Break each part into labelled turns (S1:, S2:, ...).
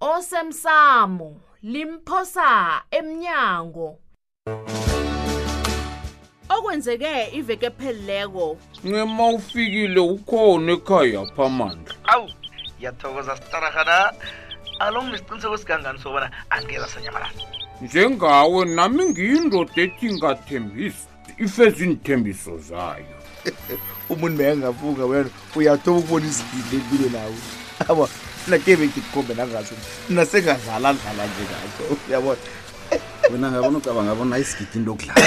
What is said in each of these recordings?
S1: osemsamo limphosa emnyango okwenzeke iveke ephelileko
S2: ncema ufikile ukhona ekhaya phamandla
S3: awu ngiyathokoza sitarahana alo ngisiqiniseko sigangani sobana angeza sanyamalala
S2: njengawe nami ngiyindoda ethi ngathembisa ifeza iinthembiso zayo
S4: umuntu naye angavuka wena uyathoba ukubona izigidi empilo nawo abo nakebe ngikukhombe nangaso mna sengadlala dlala nje ngaso uyabona
S5: wena ngabona ucabanga bona isigidi into okudlala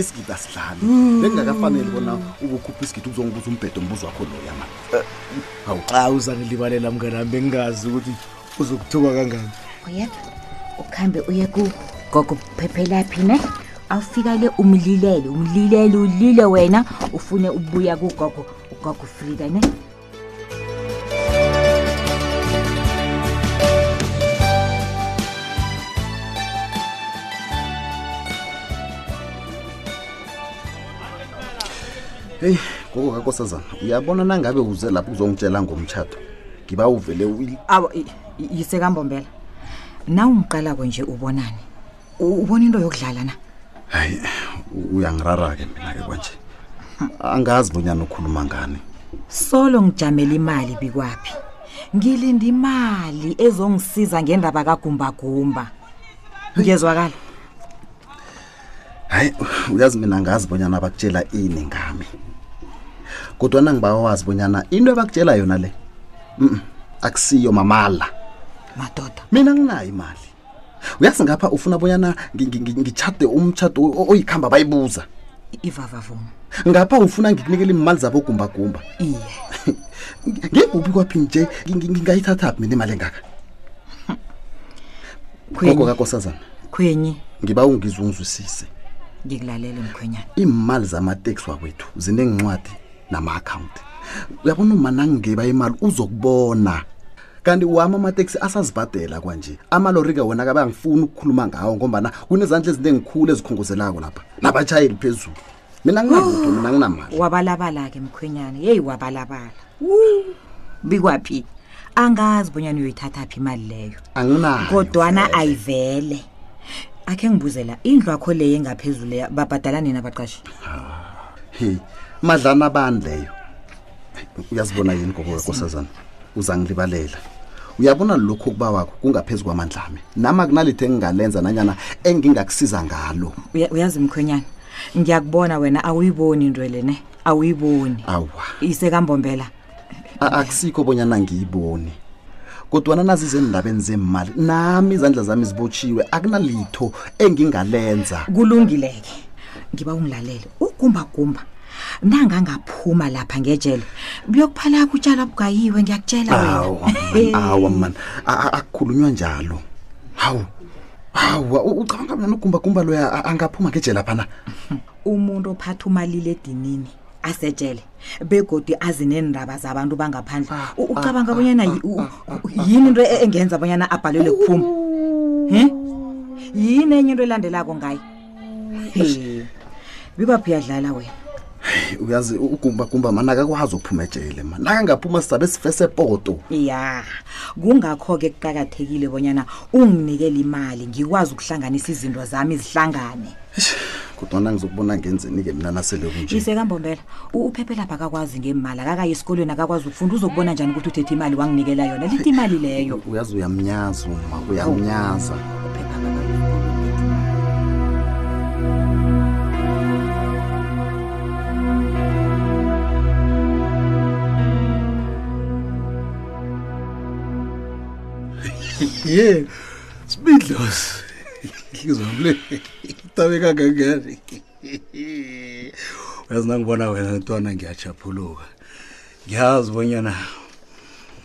S5: isigidi asidlali bekungakafanele bona ubukhupha isigidi ukuzongibuza umbhedo mbuzo wakho loya mani hawu
S4: xa uzangilibalela mnganami bengingazi ukuthi uzokuthuka kangani
S6: uyeva ukuhambe uye kugogo buphephelaphi ne awufika ke umlilele umlilele ulile wena ufune ubuya kugogo ugogo frida ne
S5: heyi gogo kakosazana uyabona nangabe uze lapho uzongitshela ngomtshato ngiba uvele uyi-
S6: awa i- i- yisekambombela na ungiqalako nje ubonani U- ubona into yokudlala na
S5: hayi u- uyangirara-ke mina-ke kwanje angazi bonyana ukhuluma ngani
S6: solo ngijamela imali bikwaphi ngilinda imali ezongisiza ngendaba kagumbagumba ngiyezwakala
S5: hayi uyazi mina ngazi bonyana bakutshela ini ngami kodwa nangibawawazi bonyana into ebakutshela yona le mm akusiyo mamala
S6: madoda
S5: mina nginayo imali uyazi ngapha ufuna bonyana ngitshade umtshado oyikhamba bayibuza
S6: ivavavuma
S5: ngapha ufuna ngikunikela imali zabo gumbagumba
S6: iye
S5: ngikuphi kwaphi nje ngingayithathaphi mina imali engaka koko
S6: Khwenye,
S5: kakosazana
S6: khwenye,
S5: ngiba ungizungizwisise
S6: ngikulalele mkhwenyana.
S5: iimali zamateksi wakwethu zineencwadi nama-akhawunti uyabona uma nangiba imali uzokubona kanti wami amateksi asazibhadela kwanje amalori-ke wona kabe angifuni ukukhuluma ngawo ngombana kunezandla eziningikhulu ezikhongozelako lapha nabatshayeli phezulu mina nginalutho mina nginamali
S6: wabalabala-ke mkhwenyana yeyi wabalabala Wuu, bikwaphi angazi bonyana uyoyithathaphi imali leyo
S5: anginayo
S6: kodwana
S5: vele.
S6: ayivele akhe ngibuzela indlu akho leyo engaphezulu leya babhadala nini abaqashi
S5: He, madlana bani leyo uyazibona yini gogo wekosazana uzangilibalela uyabona lokhu ukuba wakho kungaphezu kwamandlami nami akunalitho engingalenza nanyana engingakusiza ngalo
S6: Uya- uyazi mkhwenyana ngiyakubona wena awuyiboni into le ne awuyiboni
S5: awa
S6: isekambombela
S5: A- akusikho bonyana ngiyiboni kodwana nazize endabeni zeemali nami izandla zami zibotshiwe akunalitho engingalenza
S6: kulungileke ngiba ungilalele ugumbagumba nangangaphuma lapha ngejele buyokuphalaka utshala bugayiwe ngiyakutshela
S5: awa
S6: wena
S5: man awa man A- a- akukhulunywa njalo hawu hawa u- ucabanga mna nogumbagumba loya a- angaphuma ngejela phana
S6: umuntu ophatha umalile edinini asejele begodi azi neendaba zabantu bangaphandle U- ucabanga bonyana yi- u- u- yini into e- engenza bonyana abhalelwe kuphuma He? yini enye into elandelako ngaye bibaphi uyadlala wena
S5: uyazi ugumbagumba mani akakwazi ukuphuma ejele mani nakangaphuma sizabe sifese poto
S6: ya kungakho-ke kuqakathekile bonyana unginikele imali ngikwazi ukuhlanganisa izinto zami zihlangane
S5: kodwana ngizokubona ngenzeni-ke mina nasele kunje
S6: ise kambombela u- uphephe lapha akakwazi ngemali akakayi esikolweni akakwazi ukufunda uzokubona njani ukuthi uthethe imali wanginikela yona lithi imali leyo
S5: uyazi uyamnyaza uma uyamnyaza
S4: ye sibidlos ngizomle itabe kangangani uyazi nangibona wena ntwana ngiyajaphuluka ngiyazi bonyana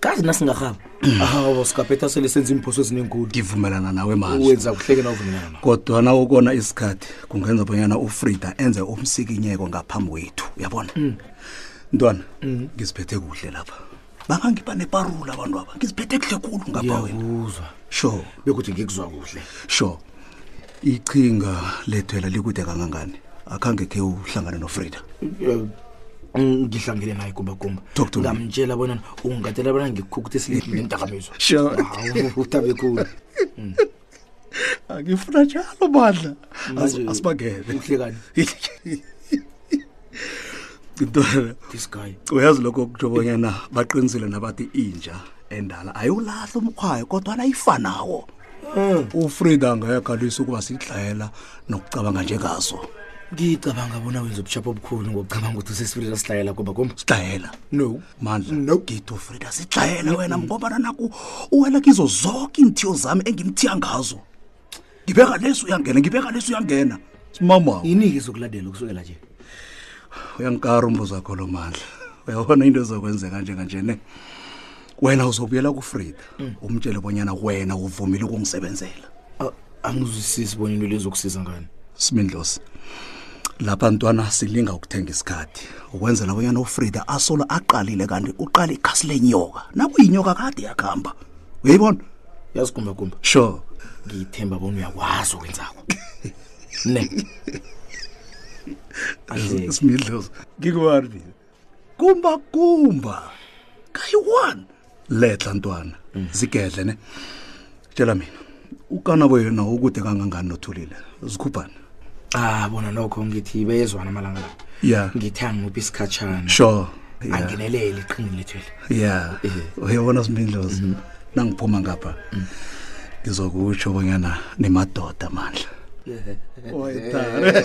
S7: kazi nasingarhabi ahawa sikaphetha sele senza iimphoso ezinenkulu
S4: ngivumelana nawe manje
S7: wenza kuhleke nawuvumelana nawe kodwa
S4: na ukona isikhathi kungenza bonyana ufrida enze umsikinyeko ngaphambi kwethu uyabona ntwana ngiziphethe kuhle lapha bangangiba neparula abantu aba ngiziphethe kuhle khulu ngapha wena
S7: ngiyakuzwa
S4: sure
S7: bekuthi ngikuzwa kuhle
S4: sure ichinga lethwela likude kangangani akhange khe uhlangane nofrida
S7: eh, ngihlangile naye
S4: kumbakumba
S7: ngamtshela bona ungatela bona ngikhukuthi
S4: silindakamiswa
S7: utabe khulu hmm.
S4: angifuna njalo bandla asibangele ntwana uyazi lokho kutsho bonyana baqinisile nabathi inja endala ayiwulahla umkhwayo kodwa nayifanawo hmm. ufrida angayagalisa ukuba sidlayela nokucabanga njengazo
S7: ngicabanga bona wenza ubushapha obukhulu ngokucabanga ukuthi usesifrida sidlayela kumba kumba
S4: sidlayela
S7: no
S4: mandla no gidi ufrida sidlayela wena ngobana naku uwela kizo zonke iinthiyo zami engimthiya ngazo ngibeka lesi uyangena ngibeka lesi uyangena simama
S7: yini-ke zokulandela ukusukela nje
S4: uyangikara umbuzo wakho lo mandla uyabona into ezokwenzeka njenganjene wena uzobuyela kufrida mm. umtshele bonyana wena uvumile ukungisebenzela
S7: angizwisisi bona into lezokusiza ngani
S4: simindlosi lapha ntwana silinga ukuthenga isikhathi ukwenzela bonyana ufrida asolo aqalile kanti uqale ikhasi lenyoka nakuyinyoka kade yakuhamba uyayibona
S7: yazigumbagumba
S4: sure
S7: ngiyithemba bona uyakwazi ukwenzako ne
S4: asimidlozi ngikuwarbi kumba kumba kayi-one letla ntwana mm. zigedle ne tshela mina ukanabo yena ukude kangangani nothulile zikhuphana
S7: ah bona nokho ngithi beyezwana amalanga la
S4: ya
S7: ngithe angiphi isikhatshana
S4: sure
S7: angenelele iqhingi lethwele
S4: ya eh. uyabona simbindlozi mm-hmm. nangiphuma ngapha mm. ngizokutsho bonyana nimadoda mandla
S8: oyitare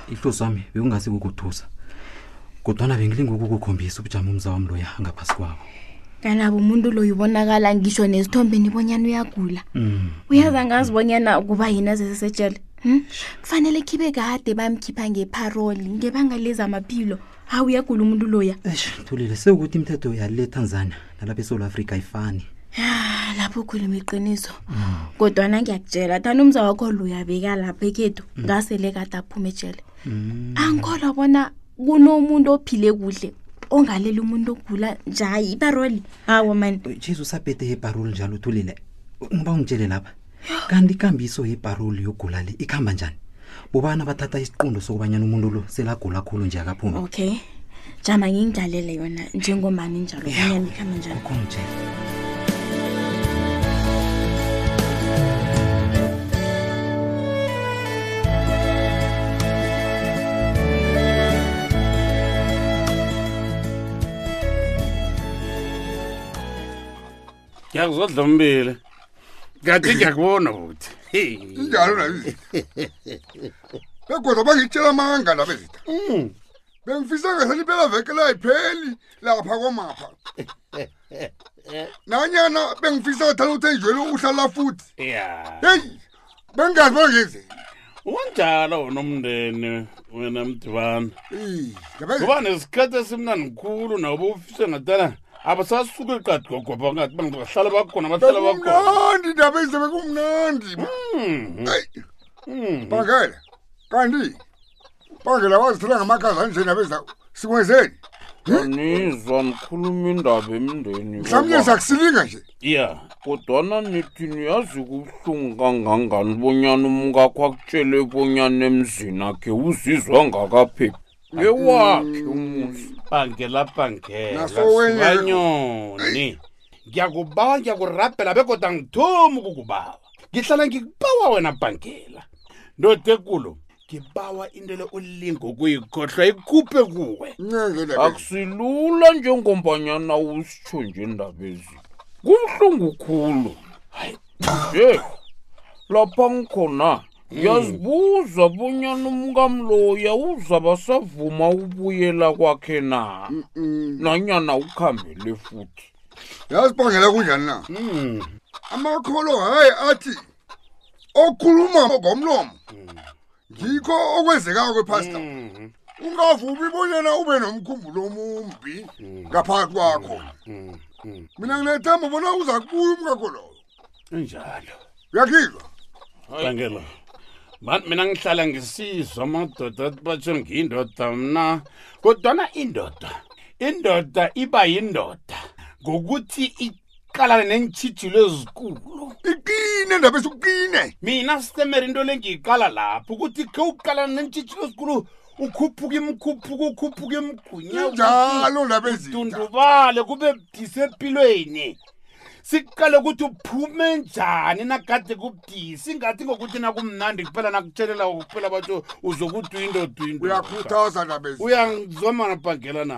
S8: ihloso wami bekungasi kukuthusa kodwana bengilinga ukukukhombisa ubujamo umza wami loya angaphasi kwabo
S9: kanabo umuntu loyo ubonakala ngisho nezithombeni bonyana uyagula
S8: Mm.
S9: uyazi angazi bonyana kuba yini azesesejele hmm? kufanele khibe kade bamkhipha ngeparoli ngebanga lezamaphilo hawu uyagula umuntu loya
S8: eish thulile sewukuthi imithetho yale tanzania nalapha esouth africa ayifani
S9: Ah, lapho ukhuluma iqiniso kodwana ngiyakutshela thani umza wakho loya beka lapha ekhethu ngasele kade aphume ejele angikholwa bona kunomuntu ophile kuhle ongalela umuntu ogula njayi iparoli hawo mani
S8: jesu usabhede yeparoli njalo thulile ngoba ungitshele lapha kanti ikambiso yeparoli yogula le ikhamba njani bobana bathatha isiqundo sokubanyana umuntu lo selagula khulu nje akaphumi
S9: okay jama ngingidlalele yona njengomani njalo bonyana ikhamba njani
S2: ngiyakuzodla umbili kade ngiyakubona buthi
S10: injalo nabezitha begoda bangitshela amanga nabezitha hmm. bengifisa ngasani impela veke layipheli lapha kwamapha nanyana bengifisa ngathana ukuthi enjwele uhlala futhi heyi bengazi bangezi
S2: unjalo wona umndeni wena mdibana kuba nesikhathi esimnani khulu nabo ufise ngatana abasasuke iqadi gogwapha ngathi bangahlala bakhona bahlala
S10: bakhonamnandi ndaba
S2: ezabe
S10: kumnandi bangela kanti bangela wazithola ngamagazi anjeni abeza sikwenzeni
S2: anizwa nikhuluma indaba emndeni
S10: mhlawumnye sakusilinga nje
S2: ya kodwana nithi niyazi kubuhlungu kangangani bonyana umkakho akutshele bonyana emzini akhe uzizwa ngakaphephi ngewakhe umuzi
S10: bhangela bhangela
S2: sibanyoni ngiyakuba ngiyakurabhela begoda ngithomi ukukubawa ngihlala ngikubawa wena bhangela ndote kulo ngibawa into le ulinga ukuyikhohlwa ikhuphe kuwe akusilula njengombanyana usitsho nje ndabezi kubuhlungu khulu ye lapha ngikhona ngiyazibuza bonyana umkamloya uzaba savuma ukubuyela kwakhe na nanyana ukhambele futhi
S10: yazi bangela kunjani na amakholo hayi athi okhuluma ngomlomo ngikho okwenzekako kwepastor mm-hmm. ungavumi bonyana ube nomkhumbulo omumbi mm-hmm. ngaphakathi kwakho mm-hmm. mina nginethemba bona uza kubuya umkakho loyo
S2: injalo
S10: uyakhizwa
S2: bangela mani mina ngihlala ngisizwa amadoda athi batsho ngiyindoda mna kodwana indoda indoda iba yindoda ngokuthi qalane neentshijilo ezikulu
S10: iqine ndaba esuqine
S2: mina stemera into le ngiyiqala lapho ukuthi khe uqalane neentshijilo ezikulu ukhuphuka imikhuphuka ukhuphuka imigunya
S10: injalo ndaba ezinja
S2: dundubale kube budisi empilweni siqale ukuthi uphume njani nakade kubudisi ingathi ngokuthi nakumnandi kuphela nakutshelela kuphela batsho uzokuthi uyindoduyindoda
S10: uyakhuthaza ndaba
S2: ezinja uyangizwa
S10: mana
S2: bhangela na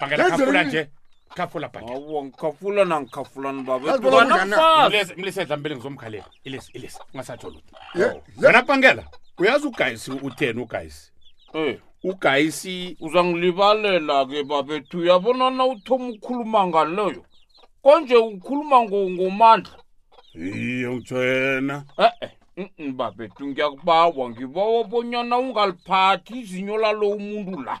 S2: Bangela
S10: Yenze
S2: khafula ini?
S10: nje.
S2: Khafula bangela. Awu ngikhafula
S11: na ngikhafula ni
S10: baba.
S11: Yazi
S10: bona
S11: Wena
S10: kungana-
S11: mfazi.
S2: Mlese mlese dlambele ngizomkhalela. Ilesi ilesi ungasatsho lutho.
S10: Ye- ye-
S2: Wena bangela. Uyazi uguys utheni uguys?
S11: Eh.
S2: Uguys
S11: uzangilibalela ke babethu uyabona na uthoma ukukhuluma ngaleyo konje ukhuluma ngo- ngomandla
S2: iye ngitsho yena.
S11: e-e mm-mm, babethu ngiyakubawa ngibawa bonyana ungaliphathi izinyo lalo umuntu la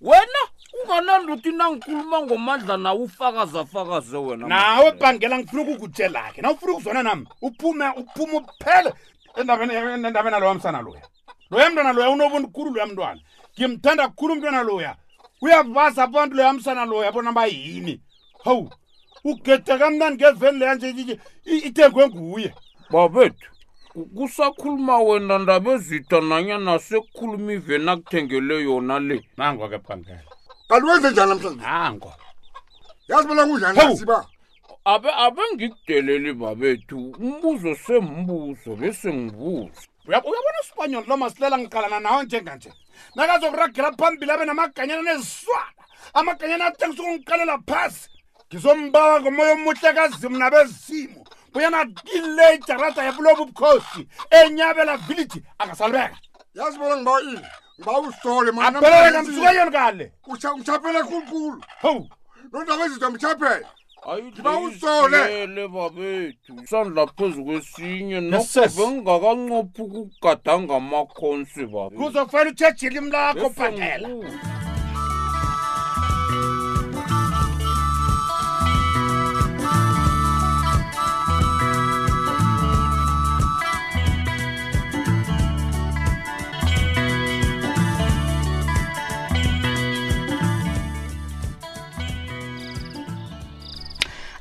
S11: wena ungananda uthi nangikhuluma ngomandla nawe ufakazi afakaze wena
S2: nawe bhangela ngifuna ukukutshela-ke na ufuna ukuzwana nami uphume uphume uphele endabeni endabeni aloya msana loya loya mntwana loya unobuntu khulu loya mntwana ngimthanda khulu umntwana loya uyabaza abantu loya msana loya bona bayini hawu ugeda kamnani ngeveni leya nje nje itengwe nguye
S11: babethu kusakhuluma wena ndaba ezitha nanyana sekukhuluma iveni akuthengele yona le
S2: nango ke phambela
S10: kanti wenze njani namhlanje
S2: nango
S10: yazi bona kunjani asiba
S11: abe abe ngikudeleli babethu umbuzo sembuzo bese ngibuza
S2: Uya- uyabona usibanyoni lo masilela ngiqalana nawo njenganje nakazokuragela phambili abe namaganyana neziswana amaganyana athengisa ukungiqalela phasi ngizombawa ngomoya omuhle kazimu nabezimu bonyana kile ijarada yabulobu ubukhosi enyabela village angasalibeka
S10: yazi bona ngibawa ini ngibawa usole
S2: aphelele kamsukanyoni kale
S10: uchaphele khulukhulu
S2: howu
S10: nondaba ezizwa mchaphele
S11: bawusole babethu isandla phezu kwesinye nokho bengingakanqophi ukugadanga amakhonsi babe
S2: kuzofanele utheje ilimi lakho bhangela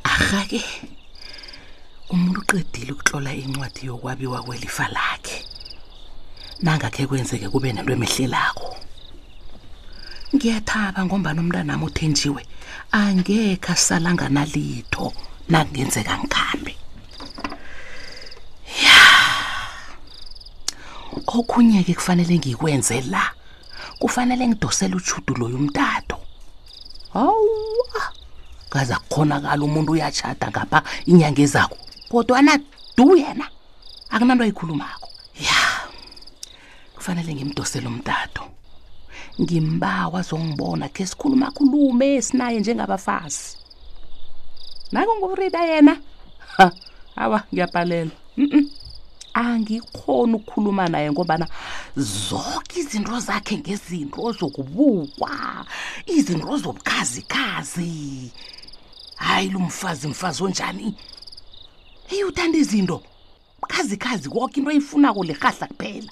S12: arhake umuntu uqedile ukutlola incwadi yokwabiwa kwelifa lakhe nangakhe kwenzeke kube nento emehlelako ngiyathaba ngombana umntanami uthenjiwe angekhe asalanganalitho nakungenzeka ngikhambe ya okhunye-ke kufanele ngikwenze la kufanele ngidosele utshudu loyo umtato hawuwa kaze akukhonakala umuntu uyatshada ngapha inyanga ezako kodwa na du yena akunanto ayikhulumako ya kufanele ngimdosele umtato ngimbawa zongibona khe sikhuluma khulume sinaye njengabafazi nakungubrida yena ha awa ngiyabhalela angikhona ukukhuluma naye ngobana zonke izinto zakhe ngezinto zokubukwa izinto zobukhazikhazi hayi lo mfazi mfazi onjani eyi uthanda izinto khazikhazi koke into oyifunako lirhahla kuphela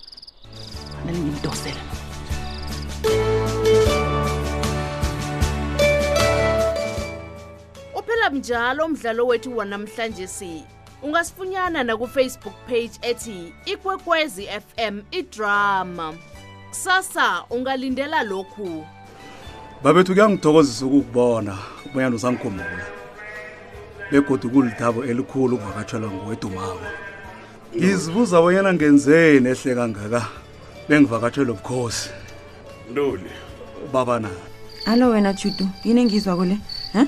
S12: fanele ngimdosela
S1: uphela mnjalo umdlalo wethu wanamhlanje si ungasifunyana nakufacebook page ethi ikwekwezi fm idrama kusasa ungalindela lokhu
S4: babethu kuyangithokozisa ukukubona bonyana usangikhumbula begodwa kulithabo elikhulu ukuvakatshelwa nguwedumako ngizibuza bonyana ngenzeni ehle kangaka bengivakatshelwe bukhosi
S2: ntoni
S4: baba na
S13: alo wena judu yini engizwa kule um